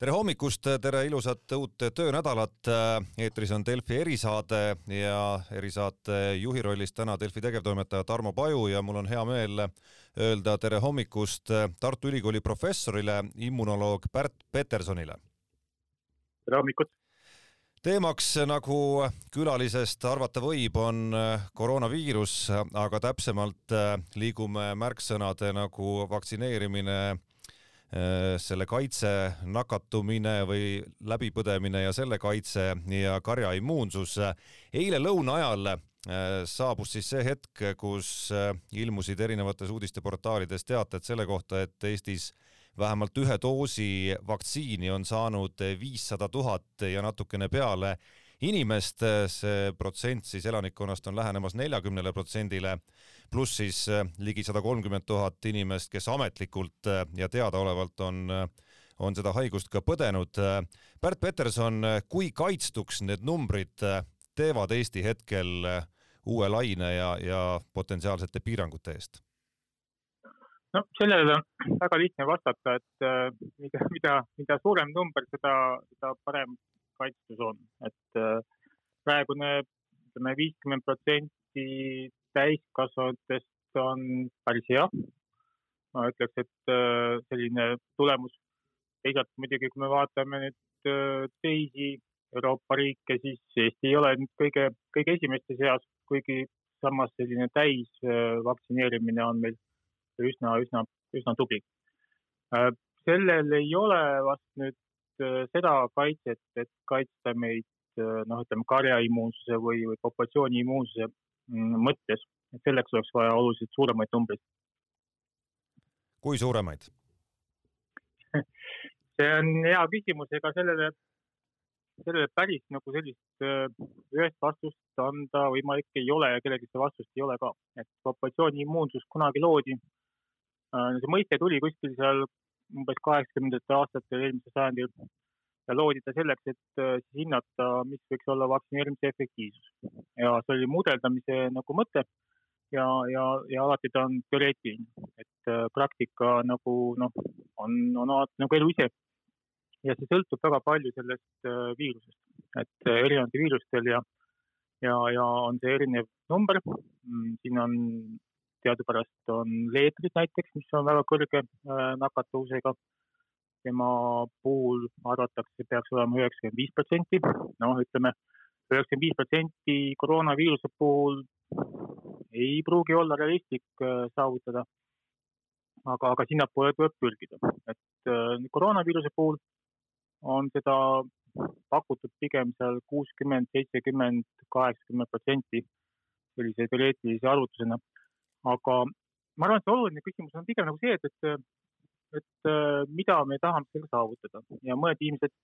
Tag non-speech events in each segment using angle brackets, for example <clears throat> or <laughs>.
tere hommikust, tere ilusat uut töönädalat. eetris on Delfi erisaade ja erisaate juhi rollis täna Delfi tegevtoimetaja Tarmo Paju ja mul on hea meel öelda tere hommikust Tartu Ülikooli professorile, immunoloog Pärt Petersonile. tere hommikut teemaks, nagu külalisest arvata võib, on koroonaviirus, aga täpsemalt liigume märksõnade nagu vaktsineerimine selle kaitse, nakatumine või läbipõdemine ja selle kaitse ja karja immuunsus. eile lõuna ajal äh, saabus siis see hetk, kus äh, ilmusid erinevates uudisteportaalides teated selle kohta, et Eestis vähemalt ühe doosi vaktsiini on saanud viissada tuhat ja natukene peale inimest, see protsent siis elanikkonnast on lähenemas neljakümnele protsendile, pluss siis äh, ligi sada kolmkümmend tuhat inimest, kes ametlikult äh, ja teadaolevalt on, äh, on seda haigust ka põdenud. Pärt Peterson, kui kaitstuks need numbrid teevad Eesti hetkel uue laine ja, ja potentsiaalsete piirangute eest? no sellele on väga lihtne vastata, et mida, mida, mida suurem number, seda, seda parem kaitstus on, et äh, praegune ütleme viiskümmend protsenti täiskasvanutest on päris hea. ma ütleks, et äh, selline tulemus, teisalt muidugi, kui me vaatame nüüd äh, teisi Euroopa riike, siis Eesti ei ole nüüd kõige, kõige esimeste seas, kuigi samas selline täisvaktsineerimine on meil üsna, üsna, üsna tubli. sellel ei ole vast nüüd seda kaitset, et kaitsta meid äh, noh, ütleme karjaimmuunsuse või, või populatsiooni immuunsuse mm, mõttes, et selleks oleks vaja oluliselt suuremaid numbreid. kui suuremaid <laughs> see on hea küsimus, ega sellele, sellele päris nagu sellist äh, ühest vastust anda võimalik ei ole ja kellelgi seda vastust ei ole ka, et populatsiooni immuunsus kunagi loodi. see mõiste tuli kuskil seal umbes kaheksakümnendatel aastatel eelmisel sajandil ja loodi ta selleks, et äh, hinnata, mis võiks olla vaktsineerimise efektiivsus. ja see oli mudeldamise nagu mõte ja, ja, ja alati ta on teoreetiline, et äh, praktika nagu noh, on, on alati nagu elu ise. ja see sõltub väga palju sellest äh, viirusest, et erinevatel viirustel ja, ja, ja on see erinev number. Mm, siin on teadupärast on leetrid näiteks, mis on väga kõrge nakatavusega. tema puhul arvatakse, peaks olema üheksakümmend viis protsenti, noh, ütleme üheksakümmend viis protsenti koroonaviiruse puhul ei pruugi olla realistlik äh, saavutada. aga, aga sinnapoole tuleb pürgida, et äh, koroonaviiruse puhul on seda pakutud pigem seal kuuskümmend, seitsekümmend, kaheksakümmend protsenti sellise teoreetilise arvutusena aga ma arvan, et oluline küsimus on pigem nagu see, et, et, et äh, mida me tahame sellega saavutada. Ja mõned inimesed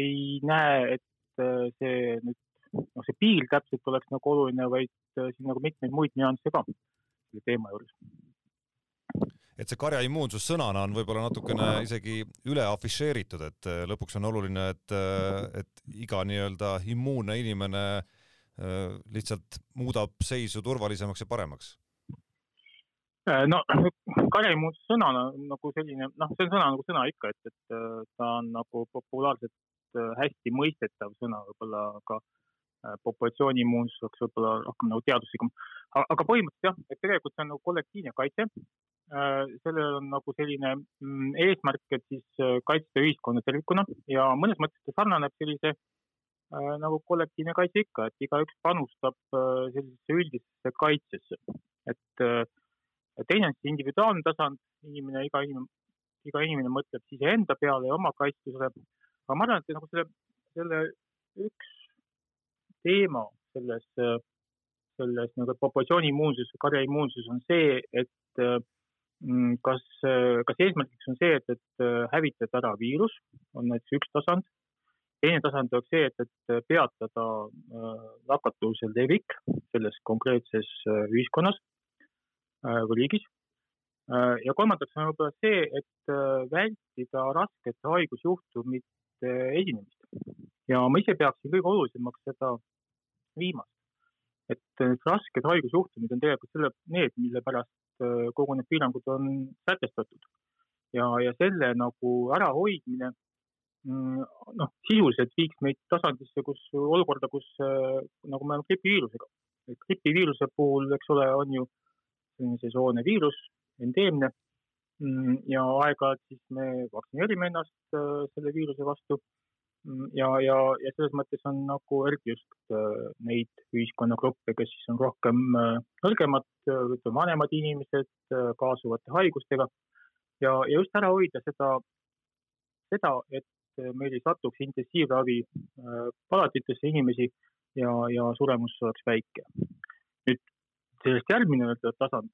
ei näe, et äh, see nüüd, noh, see piir täpselt oleks nagu oluline, vaid äh, siin nagu mitmeid muid nüansse ka selle teema juures. Et see karja immuunsus sõnana on võib-olla natukene isegi üle afišeeritud, et lõpuks on oluline, et, et iga nii-öelda immuunne inimene lihtsalt muudab seisu turvalisemaks ja paremaks Äh, no <clears throat> karjaimuus sõnana nagu selline, noh, see on sõna nagu sõna ikka, et, et äh, ta on nagu populaarselt äh, hästi mõistetav sõna võib-olla, aga populatsiooni immuunsus oleks võib-olla rohkem nagu teaduslikum. aga põhimõtteliselt jah, et tegelikult see on nagu kollektiivne kaitse. sellel on nagu selline mm, eesmärk, et siis kaitsta ühiskonda tervikuna ja mõnes mõttes ta sarnaneb sellise nagu kollektiivne kaitse ikka, et igaüks panustab sellisesse üldisesse kaitsesse, et äh, teine on siis individuaalne tasand, inimene, iga inimene, iga inimene mõtleb siis enda peale ja oma kaitstusele. aga ma arvan, et nagu selle, selle üks teema selles, selles nagu populatsiooni immuunsus, karja immuunsus on see, et mm, kas, kas eesmärgiks on see, et, et hävitada ära viirus, on näiteks üks tasand. teine tasand oleks see, et, et peatada nakatuse levik selles konkreetses ühiskonnas Äh, või riigis. Äh, ja kolmandaks on võib-olla see, et äh, vältida raskete haigusjuhtumite esinemist. ja ma ise peaksin kõige olulisemaks seda viimast. et rasked haigusjuhtumid on tegelikult selle, need, mille pärast kogu need piirangud on sätestatud. ja, ja selle nagu ärahoidmine mm, noh, sisuliselt viiks meid tasandisse, kus olukorda, kus nagu me oleme gripiviirusega. gripiviiruse puhul, eks ole, on ju selline sesoonne viirus, endeemne. Mm, ja aeg-ajalt siis me vaktsineerime ennast selle viiruse vastu. Mm, ja, ja, ja selles mõttes on nagu eriti just äh, neid ühiskonnagruppe, kes siis on rohkem äh, nõrgemad, äh, ütleme vanemad inimesed kaasuvate haigustega. Ja, ja just ära hoida seda, seda, et meil ei satuks intensiivravi palatitesse inimesi ja, ja suremus oleks väike. Sellest järgmine tasand,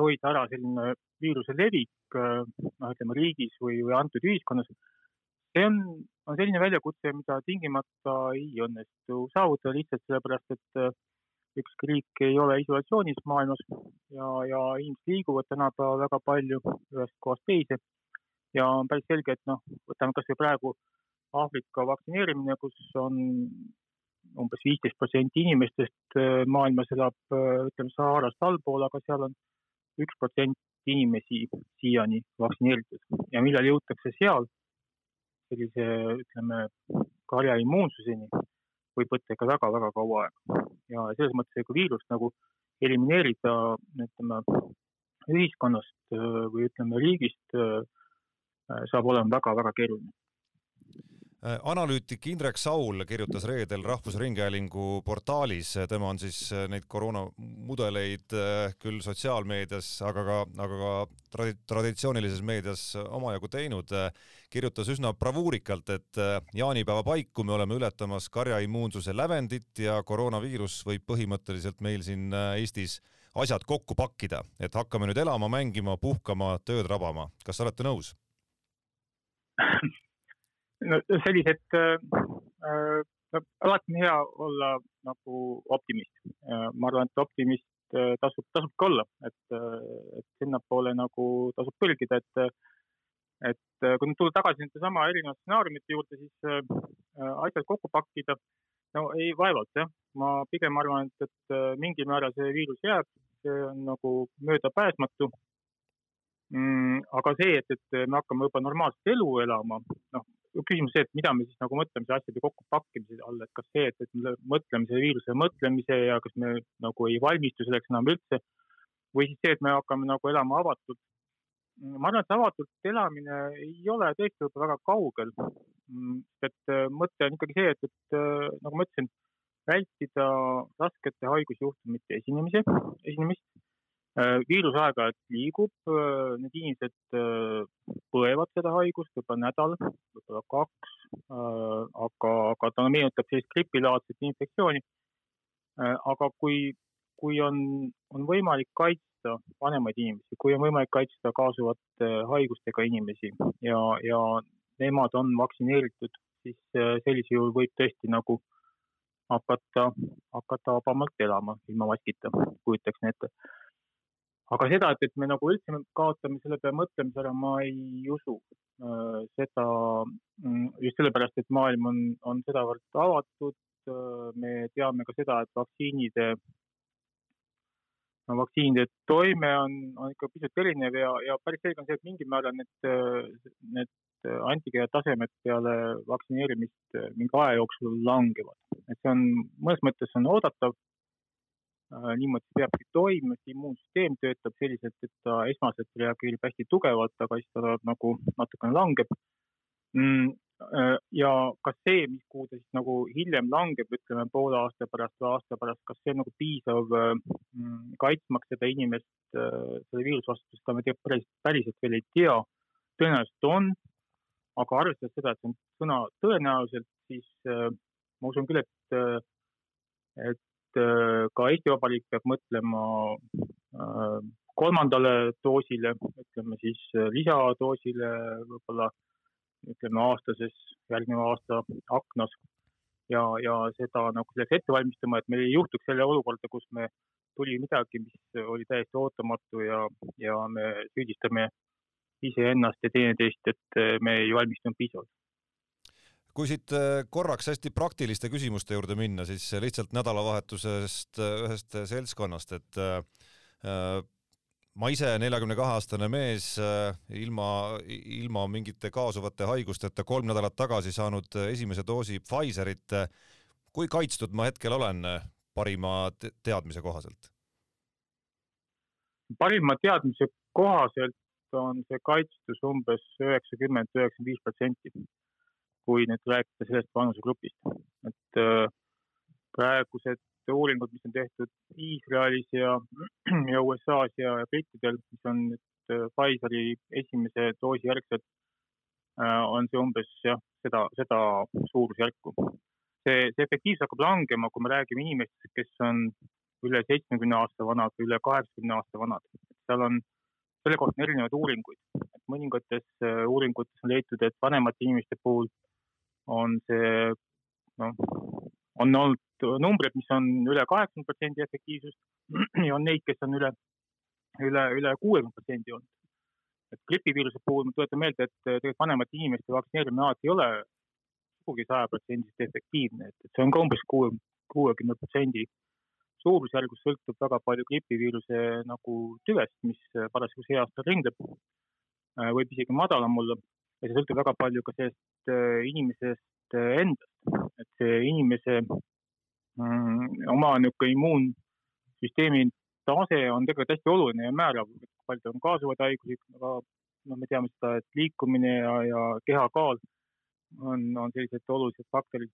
hoida ära selline viiruse levik, noh, ütleme riigis või, või antud ühiskonnas see on, on selline väljakutse, mida tingimata ei õnnestu saavutada lihtsalt sellepärast, et äh, ükski riik ei ole isolatsioonis maailmas ja, ja inimesed liiguvad tänapäeval väga palju ühest kohast teise. ja on päris selge, et noh, võtame kasvõi praegu Aafrika vaktsineerimine, kus on umbes viisteist protsenti inimestest äh, maailmas elab, äh, ütleme, Saharast allpool, aga seal on üks protsent inimesi siiani vaktsineeritud ja millal jõutakse seal sellise, ütleme, karja immuunsuseni võib võtta ikka väga-väga kaua aega. ja selles mõttes, kui viirust nagu elimineerida, ütleme, ühiskonnast või ütleme, riigist, saab olema väga-väga keeruline Äh, analüütik Indrek Saul kirjutas reedel Rahvusringhäälingu portaalis, tema on siis äh, neid koroonamudeleid äh, küll sotsiaalmeedias, aga ka, aga ka tradi-, traditsioonilises meedias omajagu teinud, kirjutas üsna bravuurikalt, et jaanipäeva paiku me oleme ületamas karjaimmuunsuse lävendit ja koroonaviirus võib põhimõtteliselt meil siin Eestis asjad kokku pakkida, et hakkame nüüd elama, mängima, puhkama, tööd rabama. kas olete nõus <laughs> no sellised äh,, äh, alati on hea olla nagu optimist äh,. ma arvan, et optimist äh, tasub, tasub ka olla, et, et sinnapoole nagu tasub pürgida, et, et kui nüüd tulla tagasi nende sama erinevate stsenaariumite juurde, siis äh, asjad kokku pakkida, no ei, vaevalt jah. ma pigem arvan, et, et mingil määral see viirus jääb, see on nagu möödapääsmatu mm,. aga see, et, et me hakkame juba normaalset elu elama, noh, küsimus see, et mida me siis nagu mõtleme selle asjade kokkupakkimise all, et kas see, et, et me mõtleme selle viiruse mõtlemise ja kas me nagu ei valmistu selleks enam üldse või siis see, et me hakkame nagu elama avatult. ma arvan, et avatult elamine ei ole tõesti võib-olla väga kaugel. et äh, mõte on ikkagi see, et, et äh, nagu ma ütlesin, vältida raskete haigusjuhtumite esinemise, esinemist viirus aeg-ajalt liigub, äh, need inimesed äh, põevad seda haigust võib-olla nädal, võib-olla kaks, aga, aga ta meenutab sellist gripilaadset infektsiooni. aga kui, kui on, on võimalik kaitsta vanemaid inimesi, kui on võimalik kaitsta kaasuvate haigustega inimesi ja, ja nemad on vaktsineeritud, siis sellisel juhul võib tõesti nagu hakata, hakata vabamalt elama ilma maskita, kujutaks ette aga seda, et, et me nagu üldse kaotame selle peale mõtlemise ära, ma ei usu äh, seda mm, just sellepärast, et maailm on, on sedavõrd avatud. Äh, me teame ka seda, et vaktsiinide, no vaktsiinide toime on, on ikka pisut erinev ja, ja päris selge on see, et mingil määral need, need antikehade tasemed peale vaktsineerimist mingi aja jooksul langevad. et see on mõnes mõttes on oodatav niimoodi peabki toimima, et immuunsüsteem töötab selliselt, et ta esmaselt reageerib hästi tugevalt, aga siis ta nagu natukene langeb mm,. Äh, ja kas see, mis kuhu ta siis nagu hiljem langeb, ütleme poole aasta pärast või aasta pärast, kas see on nagu piisav mm, kaitsmaks seda inimest selle viiruse vastu, seda me tegelikult päris, päriselt veel ei tea. tõenäoliselt on, aga arvestades seda, et see on sõna tõenäoliselt, siis äh, ma usun küll, et, et Äh, ka Eesti Vabariik peab mõtlema äh, kolmandale doosile, ütleme siis äh, lisadoosile võib-olla ütleme aastases, järgneva aasta aknas. Ja, ja seda nagu selleks ette valmistama, et meil ei juhtuks selle olukorda, kus me tuli midagi, mis oli täiesti ootamatu ja, ja me süüdistame iseennast ja teineteist, et me ei valmistunud piisavalt kui siit äh, korraks hästi praktiliste küsimuste juurde minna, siis lihtsalt nädalavahetusest äh, ühest seltskonnast, et äh, ma ise, neljakümne kahe aastane mees, ilma, ilma mingite kaasuvate haigusteta kolm nädalat tagasi saanud esimese doosi Pfizerit. kui kaitstud ma hetkel olen parima teadmise kohaselt? parima teadmise kohaselt on see kaitstus umbes üheksakümmend, üheksakümmend viis protsenti, kui nüüd rääkida sellest vanusegrupist, et äh, praegused uuringud, mis on tehtud Iisraelis ja, <clears throat> ja USA-s ja, brittidel, mis on nüüd äh, Pfizeri esimese doosi järgselt, äh, on see umbes jah, seda, seda suurusjärku. see, see efektiivsus hakkab langema, kui me räägime inimestest, kes on üle seitsmekümne aasta vanad või üle kaheksakümne aasta vanad. seal on, selle kohta on erinevaid uuringuid, mõningates uuringutes on leitud, et vanemate inimeste puhul on see noh, on olnud numbrid, mis on üle kaheksakümmend protsenti efektiivsust <clears throat> ja on neid, kes on üle, üle, üle kuuekümne protsendi olnud. et gripiviiruse puhul ma tuletan meelde, et tegelikult vanemate inimeste vaktsineerimine alati ei ole sugugi sajaprotsendiliselt efektiivne, et, et see on ka umbes kuue, kuuekümne protsendi suurusjärgus sõltub väga palju gripiviiruse nagu tüvest, mis parasjagu see aasta ringleb. Võib isegi madalam olla ja see sõltub väga palju ka sellest äh, inimesest äh, endast, et see inimese mm, oma niisugune immuunsüsteemi tase on tegelikult hästi oluline ja määrav, palju tal on kaasuvaid haigusi, aga noh, me teame seda, et liikumine ja, ja kehakaal on, on sellised olulised faktorid.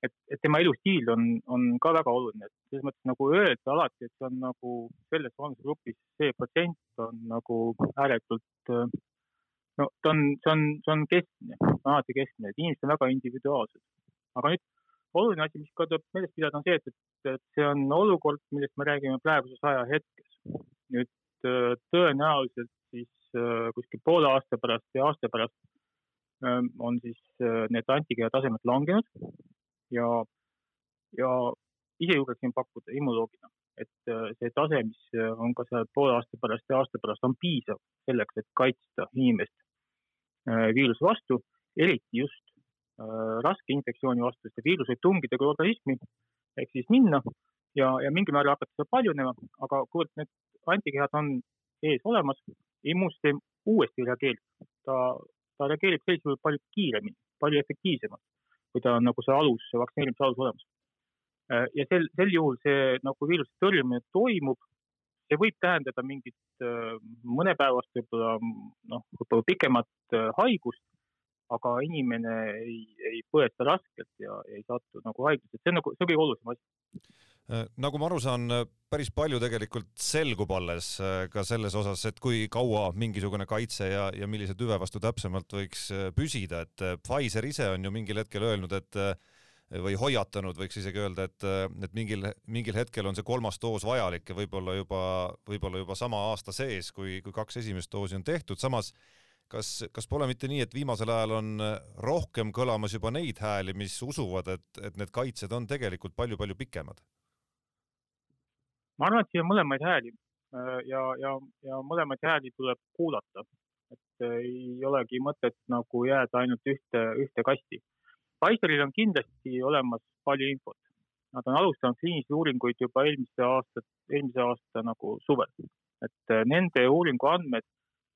Et, et tema elustiil on, on ka väga oluline, et selles mõttes nagu öelda alati, et see on nagu selles vanusegrupis see protsent on nagu ääretult no ta on, see on, see on keskmine, alati keskmine, et inimesed on väga individuaalsed. aga nüüd oluline asi, mis ka tuleb meeles pidada, on see, et, et, see on olukord, millest me räägime praeguses ajahetkes. nüüd tõenäoliselt siis kuskil poole aasta pärast ja aasta pärast on siis need antikeha tasemed langenud ja, ja ise julgeksin pakkuda immunoloogina, et äh, see tase, mis äh, on ka seal poole aasta pärast ja aasta pärast, on piisav selleks, et kaitsta inimest äh, viiruse vastu, eriti just raske infektsiooni vastu, sest see viirus võib tungida ka organismi ehk siis minna ja, ja mingil määral hakata seal paljunema, aga kuivõrd need antikehad on ees olemas, immuunsüsteem uuesti reageerib, ta, ta reageerib sellisel juhul palju kiiremini, palju efektiivsemalt kui ta on nagu see alus, vaktsineerimise alus olemas. Äh, ja sel, sel juhul see nagu viiruse tõrjumine toimub, see võib tähendada mingit äh, mõnepäevast võib-olla noh, võib-olla pikemat äh, haigust, aga inimene ei, ei põe seda raskelt ja ei satu nagu haiglasse, see on nagu, see on kõige olulisem asi. Nagu ma aru saan, päris palju tegelikult selgub alles ka selles osas, et kui kaua mingisugune kaitse ja, ja millise tüve vastu täpsemalt võiks püsida, et Pfizer ise on ju mingil hetkel öelnud, et või hoiatanud, võiks isegi öelda, et, et mingil, mingil hetkel on see kolmas doos vajalik ja võib-olla juba, võib-olla juba sama aasta sees, kui, kui kaks esimest doosi on tehtud, samas kas, kas pole mitte nii, et viimasel ajal on rohkem kõlamas juba neid hääli, mis usuvad, et, et need kaitsed on tegelikult palju-palju pikemad? ma arvan, et siin on mõlemaid hääli äh, ja, ja, ja mõlemaid hääli tuleb kuulata, et äh, ei olegi mõtet nagu jääda ainult ühte, ühte kasti. Pfizeril on kindlasti olemas palju infot. Nad on alustanud kliinilisi uuringuid juba eelmise aasta, eelmise aasta nagu suvel, et äh, nende uuringu andmed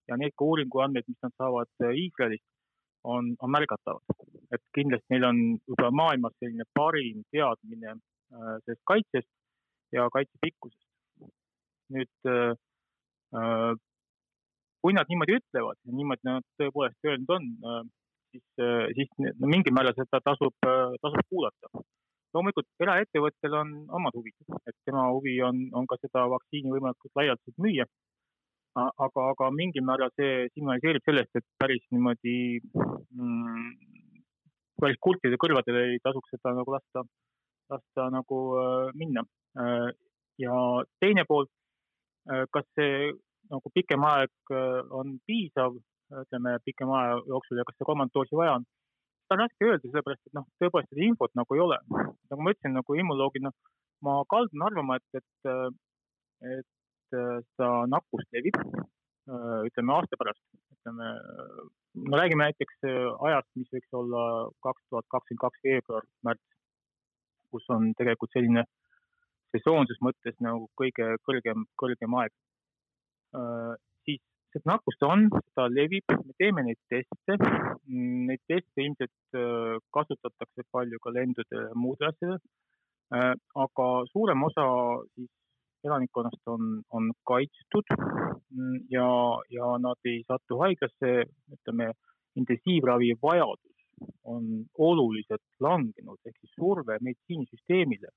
ja need ka uuringu andmed, mis nad saavad Iisraelist, on, on märgatavad. et kindlasti neil on juba maailmas selline parim teadmine sellest kaitsest ja kaitse pikkusest. nüüd kui nad niimoodi ütlevad niimoodi nad tõepoolest öelnud on, siis, siis no mingil määral seda tasub, tasub kuulata. loomulikult eraettevõttel on omad huvid, et tema huvi on, on ka seda vaktsiini võimalikult laialdaselt müüa. aga, aga mingil määral see signaliseerib sellest, et päris niimoodi mm, päris kurtide kõrvadele ei tasuks seda nagu lasta, lasta nagu minna Äh, ja teine pool, äh, kas see nagu pikem aeg äh, on piisav, ütleme pikema aja jooksul ja kas see kolmandat doosi vaja on, seda on raske öelda, sellepärast et noh, tõepoolest seda infot nagu ei ole. nagu ma ütlesin, nagu immunoloogina ma kaldun arvama, et, et, et seda nakkust levib, ütleme aasta pärast, ütleme, no räägime näiteks ajast, mis võiks olla kaks tuhat kakskümmend kaks veebruar, märts, kus on tegelikult selline äh, sesoonsus mõttes nagu kõige kõrgem, kõrgem aeg. Seda nakkust on, ta levib, me teeme neid teste. Neid teste ilmselt kasutatakse palju ka lendudel ja muudel asjadel. aga suurem osa siis elanikkonnast on, on kaitstud ja, ja nad ei satu haiglasse, ütleme, intensiivravi vajadus on oluliselt langenud, ehk siis surve meditsiinisüsteemile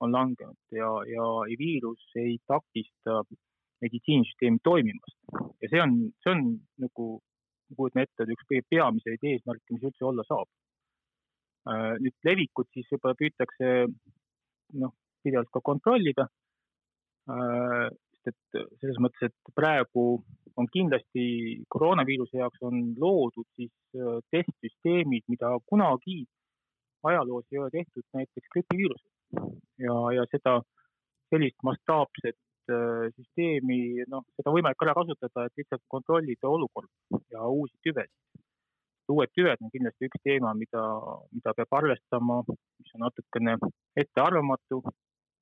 on langenud ja, ja viirus ei takista meditsiinisüsteemi toimimast. ja see on, see on nagu, ma kujutan ette, üks kõige peamiseid eesmärke, mis üldse olla saab. Äh, nüüd levikut siis võib-olla püütakse noh, pidevalt ka kontrollida. Äh, sest et selles mõttes, et praegu on kindlasti koroonaviiruse jaoks on loodud siis äh, testsüsteemid, mida kunagi ajaloos ei ole tehtud näiteks gripiviirusel ja, ja seda sellist mastaapset süsteemi, noh, seda on võimalik ära kasutada, et lihtsalt kontrollida olukorda ja uusi tüvesid. uued tüved on kindlasti üks teema, mida, mida peab arvestama, mis on natukene ettearvamatu,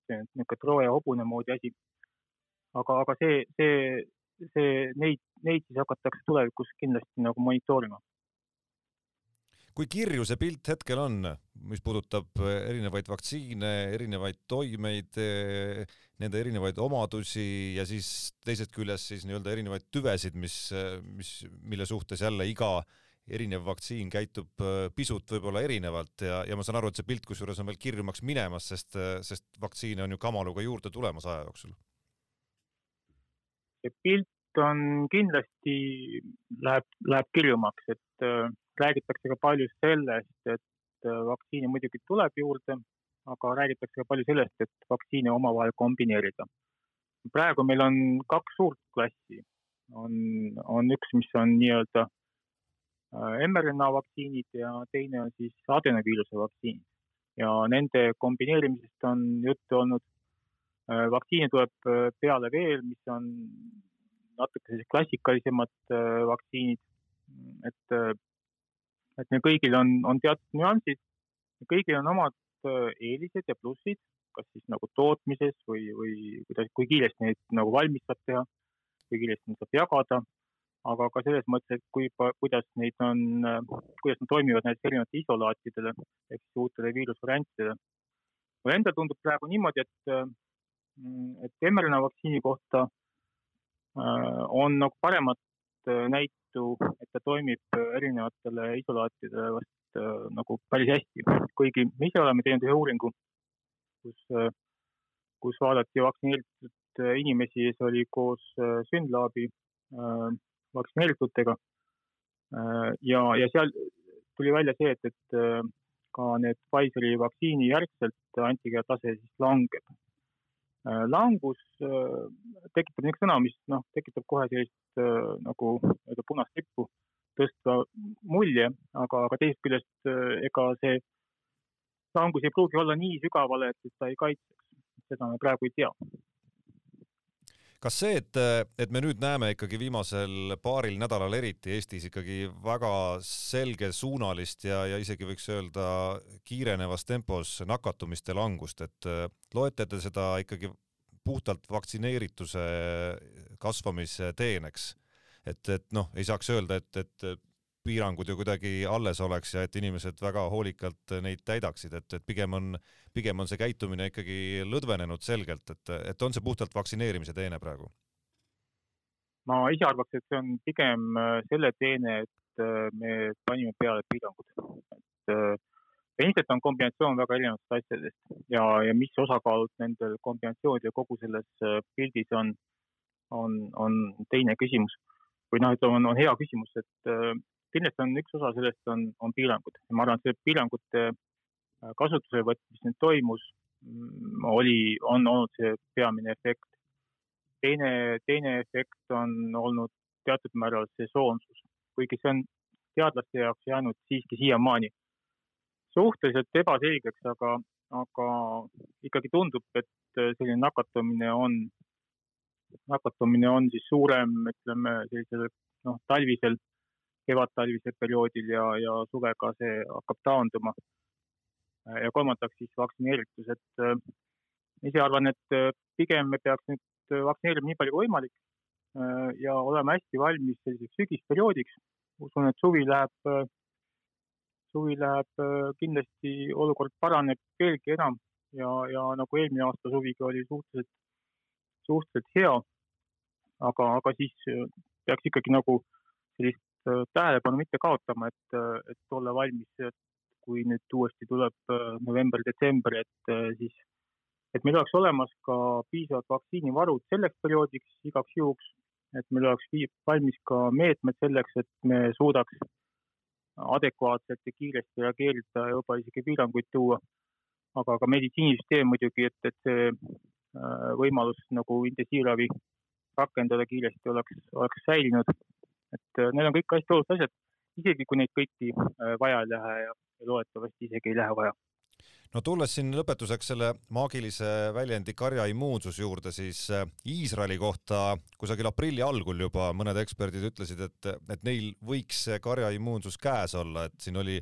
see on niisugune Trooja hobune moodi asi. aga, aga see, see, see, neid, neid siis hakatakse tulevikus kindlasti nagu monitoorima kui kirju see pilt hetkel on, mis puudutab eh, erinevaid vaktsiine, erinevaid toimeid, eh, nende erinevaid omadusi ja siis teisest küljest siis nii-öelda erinevaid tüvesid, mis, eh, mis, mille suhtes jälle iga erinev vaktsiin käitub pisut võib-olla erinevalt ja, ja ma saan aru, et see pilt kusjuures on veel kirjumaks minemas, sest, sest vaktsiine on ju kamaluga juurde tulemas aja jooksul. see pilt on kindlasti, läheb, läheb kirjumaks, et räägitakse ka palju sellest, et äh, vaktsiini muidugi tuleb juurde, aga räägitakse ka palju sellest, et vaktsiine omavahel kombineerida. praegu meil on kaks suurt klassi, on, on üks, mis on nii-öelda äh, mRNA vaktsiinid ja teine on siis adenoviiruse vaktsiinid ja nende kombineerimisest on juttu olnud. Äh, vaktsiine tuleb peale veel, mis on natuke sellised klassikalisemad vaktsiinid, et et neil kõigil on, on teatud nüansid, kõigil on omad äh, eelised ja plussid, kas siis nagu tootmises või, või kuidas, kui kiiresti neid nagu valmis saab teha, kui kiiresti neid saab jagada, aga ka selles mõttes, et kui, kuidas neid on, äh, kuidas nad toimivad näiteks erinevatele isolaatidele ehk siis uutele viirusvariantidele. mulle endale tundub praegu niimoodi, et, äh, et mRNA vaktsiini kohta on nagu paremat näit tõttu, et ta toimib erinevatele isolaatidele vast äh, nagu päris hästi, kuigi me ise oleme teinud ühe uuringu, kus, äh, kus vaadati vaktsineeritud inimesi, see oli koos äh, Synlabi vaktsineeritutega. ja, ja seal tuli välja see, et, et ka need Pfizeri vaktsiini järgselt antikehade tase siis langeb Äh, langus äh, tekitab niisugune sõna, mis noh, tekitab kohe sellist äh, nagu nii-öelda punast lippu tõstva mulje, aga, aga teisest küljest ega see langus ei pruugi olla nii sügavale, et ta ei kaitseks. seda me praegu ei tea kas see, et, et me nüüd näeme ikkagi viimasel paaril nädalal eriti Eestis ikkagi väga selgesuunalist ja, ja isegi võiks öelda kiirenevas tempos nakatumiste langust, et loete te seda ikkagi puhtalt vaktsineerituse kasvamise teeneks? et, et noh, ei saaks öelda, et, et piirangud ju kuidagi alles oleks ja et inimesed väga hoolikalt neid täidaksid, et, et pigem on, pigem on see käitumine ikkagi lõdvenenud selgelt, et, et on see puhtalt vaktsineerimise teene praegu? ma ise arvaks, et see on pigem äh, selle teene, et äh, me panime peale piirangud, et äh, ilmselt on kombinatsioon väga erinevatest asjadest ja, ja mis osakaalud nendel kombinatsioonidel kogu selles pildis on, on, on teine küsimus. või noh, ütleme, on, on hea küsimus, et kindlasti on üks osa sellest on, on piirangud. ma arvan, et see piirangute äh, kasutusele võtmine, mis nüüd toimus, mm, oli, on olnud see peamine efekt. teine, teine efekt on olnud teatud määral sesoonsus, kuigi see on teadlaste jaoks jäänud siiski siiamaani suhteliselt ebaselgeks, aga, aga ikkagi tundub, et selline nakatumine on, nakatumine on siis suurem, ütleme sellisel noh, talvisel kevadtalvisel perioodil ja, ja suvega see hakkab taanduma. ja kolmandaks siis vaktsineeritus, et äh, ise arvan, et äh, pigem me peaks nüüd vaktsineerima nii palju kui võimalik. ja olema hästi valmis selliseks sügisperioodiks. usun, et suvi läheb, suvi läheb kindlasti, olukord paraneb veelgi enam ja, ja nagu eelmine aasta suvigi oli suhteliselt, suhteliselt hea. aga, aga siis peaks ikkagi nagu sellist tähelepanu mitte kaotama, et, et olla valmis, kui nüüd uuesti tuleb november-detsember, et siis, et meil oleks olemas ka piisavad vaktsiinivarud selleks perioodiks igaks juhuks, et meil oleks valmis ka meetmed selleks, et me suudaks adekvaatselt ja kiiresti reageerida ja juba isegi piiranguid tuua. aga ka meditsiinisüsteem muidugi, et, et see võimalus nagu intensiivravi rakendada kiiresti oleks, oleks säilinud et äh, need on kõik hästi olulised asjad, isegi kui neid kõiki äh, vaja ei lähe ja, loodetavasti isegi ei lähe vaja. No tulles siin lõpetuseks selle maagilise väljendi karjaimmuunsus juurde, siis äh, Iisraeli kohta kusagil aprilli algul juba mõned eksperdid ütlesid, et, et neil võiks see karjaimmuunsus käes olla, et siin oli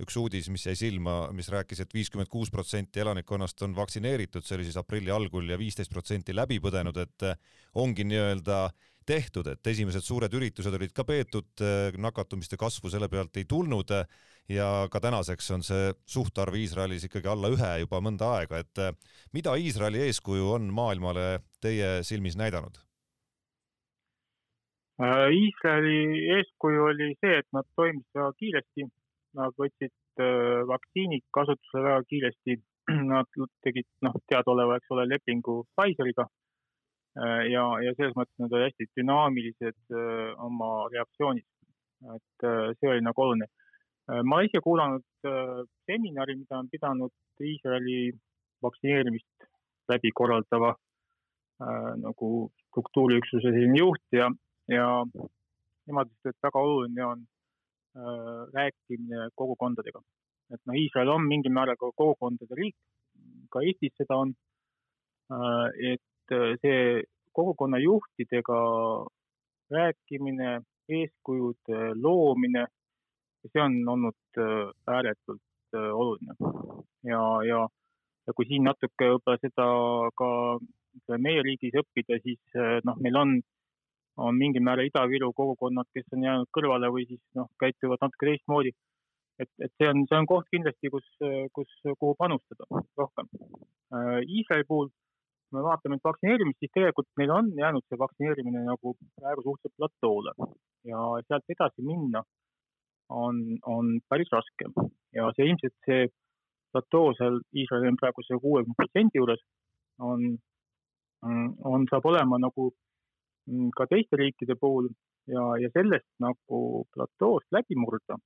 üks uudis, mis jäi silma, mis rääkis et, et viiskümmend kuus protsenti elanikkonnast on vaktsineeritud, see oli siis aprilli algul ja viisteist protsenti läbi põdenud, et ongi nii-öelda tehtud, et esimesed suured üritused olid ka peetud, nakatumiste kasvu selle pealt ei tulnud ja ka tänaseks on see suhtarv Iisraelis ikkagi alla ühe juba mõnda aega, et mida Iisraeli eeskuju on maailmale teie silmis näidanud? Äh, Iisraeli eeskuju oli see, et nad toimisid väga kiiresti, nad võtsid äh, vaktsiinid kasutusele väga kiiresti, <clears throat> nad tegid noh, teadaoleva, eks ole, lepingu Pfizeriga Äh, ja, ja selles mõttes nad olid hästi dünaamilised äh, oma reaktsioonis. et äh, see oli nagu oluline. ma olen ise kuulanud seminari, mida on pidanud Iisraeli vaktsineerimist läbi korraldava nagu struktuuriüksuse selline juht ja, ja nemad ütlesid, et väga oluline on rääkimine kogukondadega. et noh, Iisrael on mingil määral ka kogukondade riik, ka Eestis seda on. et Äh, see kogukonna juhtidega rääkimine, eeskujude loomine, see on olnud äh, ääretult äh, oluline. ja, ja, ja kui siin natuke võib-olla seda ka meie riigis õppida, siis noh, meil on, on mingil määral Ida-Viru kogukonnad, kes on jäänud kõrvale või siis noh, käituvad natuke teistmoodi. et, et see on, see on koht kindlasti, kus, kus, kuhu panustada rohkem. Iisraeli puhul kui me vaatame nüüd vaktsineerimist, siis tegelikult meil on jäänud see vaktsineerimine nagu praegu suhteliselt platoole ja sealt edasi minna on, on päris raske. Ja see ilmselt see platoo seal Iisraelil on praegu see kuuekümne protsendi juures on, on, saab olema nagu ka teiste riikide puhul ja, ja sellest nagu platoost läbi murda,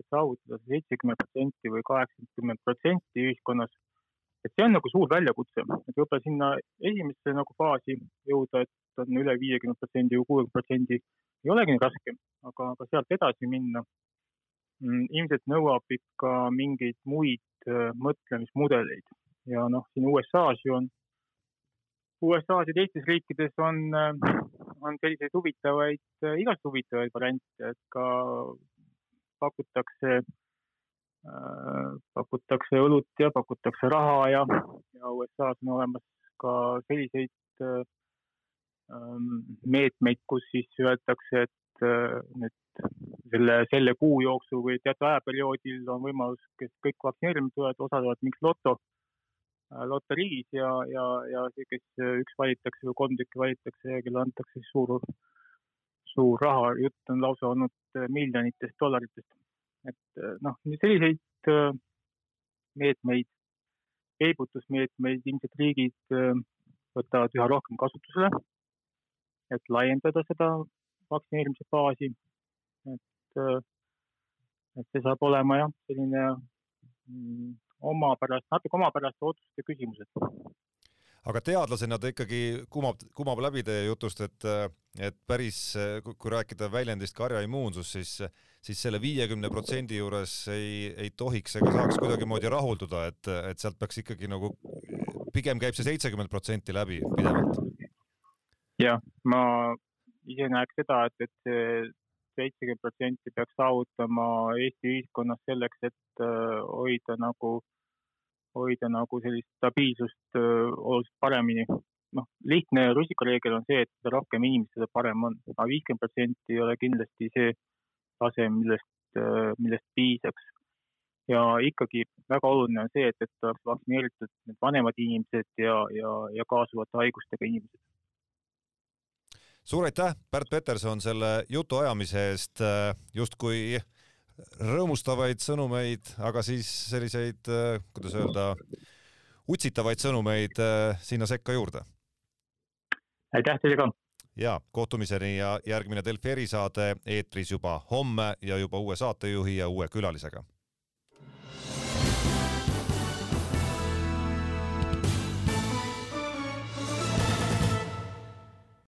et saavutada see seitsekümmend protsenti või kaheksakümmend protsenti ühiskonnas et see on nagu suur väljakutse, et võib-olla sinna esimesse nagu faasi jõuda, et on üle viiekümne protsendi või kuuekümne protsendi, ei olegi nii raske, aga, aga sealt edasi minna mm, ilmselt nõuab ikka mingeid muid äh, mõtlemismudeleid. Ja noh, siin USA-s ju on, USA-s ja teistes riikides on, äh, on selliseid huvitavaid, äh, igast huvitavaid variante, et ka pakutakse Äh, pakutakse õlut ja pakutakse raha ja, ja USA-s on olemas ka selliseid äh, ähm, meetmeid, kus siis öeldakse, et äh, nüüd selle, selle kuu jooksul või teatud ajaperioodil on võimalus, kes kõik vaktsineerima tulevad, osalevad mingis loto, loteriis ja, ja, ja see, kes üks valitakse või kolm tükki valitakse ja kellele antakse suur, suur raha, jutt on lausa olnud miljonitest dollaritest et äh, noh, selliseid äh, meetmeid, peibutusmeetmeid ilmselt riigid äh, võtavad üha rohkem kasutusele, et laiendada seda vaktsineerimise faasi. et, et see saab olema jah, selline mm, omapärast, natuke omapäraste otsuste küsimus, et aga teadlasena ta ikkagi kumab, kumab läbi teie jutust, et, et päris, kui rääkida väljendist karjaimmuunsus, siis, siis selle viiekümne protsendi juures ei, ei tohiks ega saaks kuidagimoodi rahulduda, et, et sealt peaks ikkagi nagu, pigem käib see seitsekümmend protsenti läbi pidevalt. jah, ma ise näeks seda, et, et see seitsekümmend protsenti peaks saavutama Eesti ühiskonnas selleks, et äh, hoida nagu äh, hoida nagu sellist stabiilsust oluliselt paremini noh, lihtne rusikareegel on see, et mida rohkem inimesi, seda parem on, aga viiskümmend protsenti ei ole kindlasti see tase, millest, millest piisaks. ja ikkagi väga oluline on see, et, et oleks vaktsineeritud need vanemad inimesed ja, ja, ja kaasuvate haigustega inimesed. suur aitäh, Pärt Peterson, selle jutuajamise eest justkui rõõmustavaid sõnumeid, aga siis selliseid, kuidas öelda, utsitavaid sõnumeid sinna sekka juurde aitäh teile ka! Ja kohtumiseni ja järgmine Delfi erisaade eetris juba homme ja juba uue saatejuhi ja uue külalisega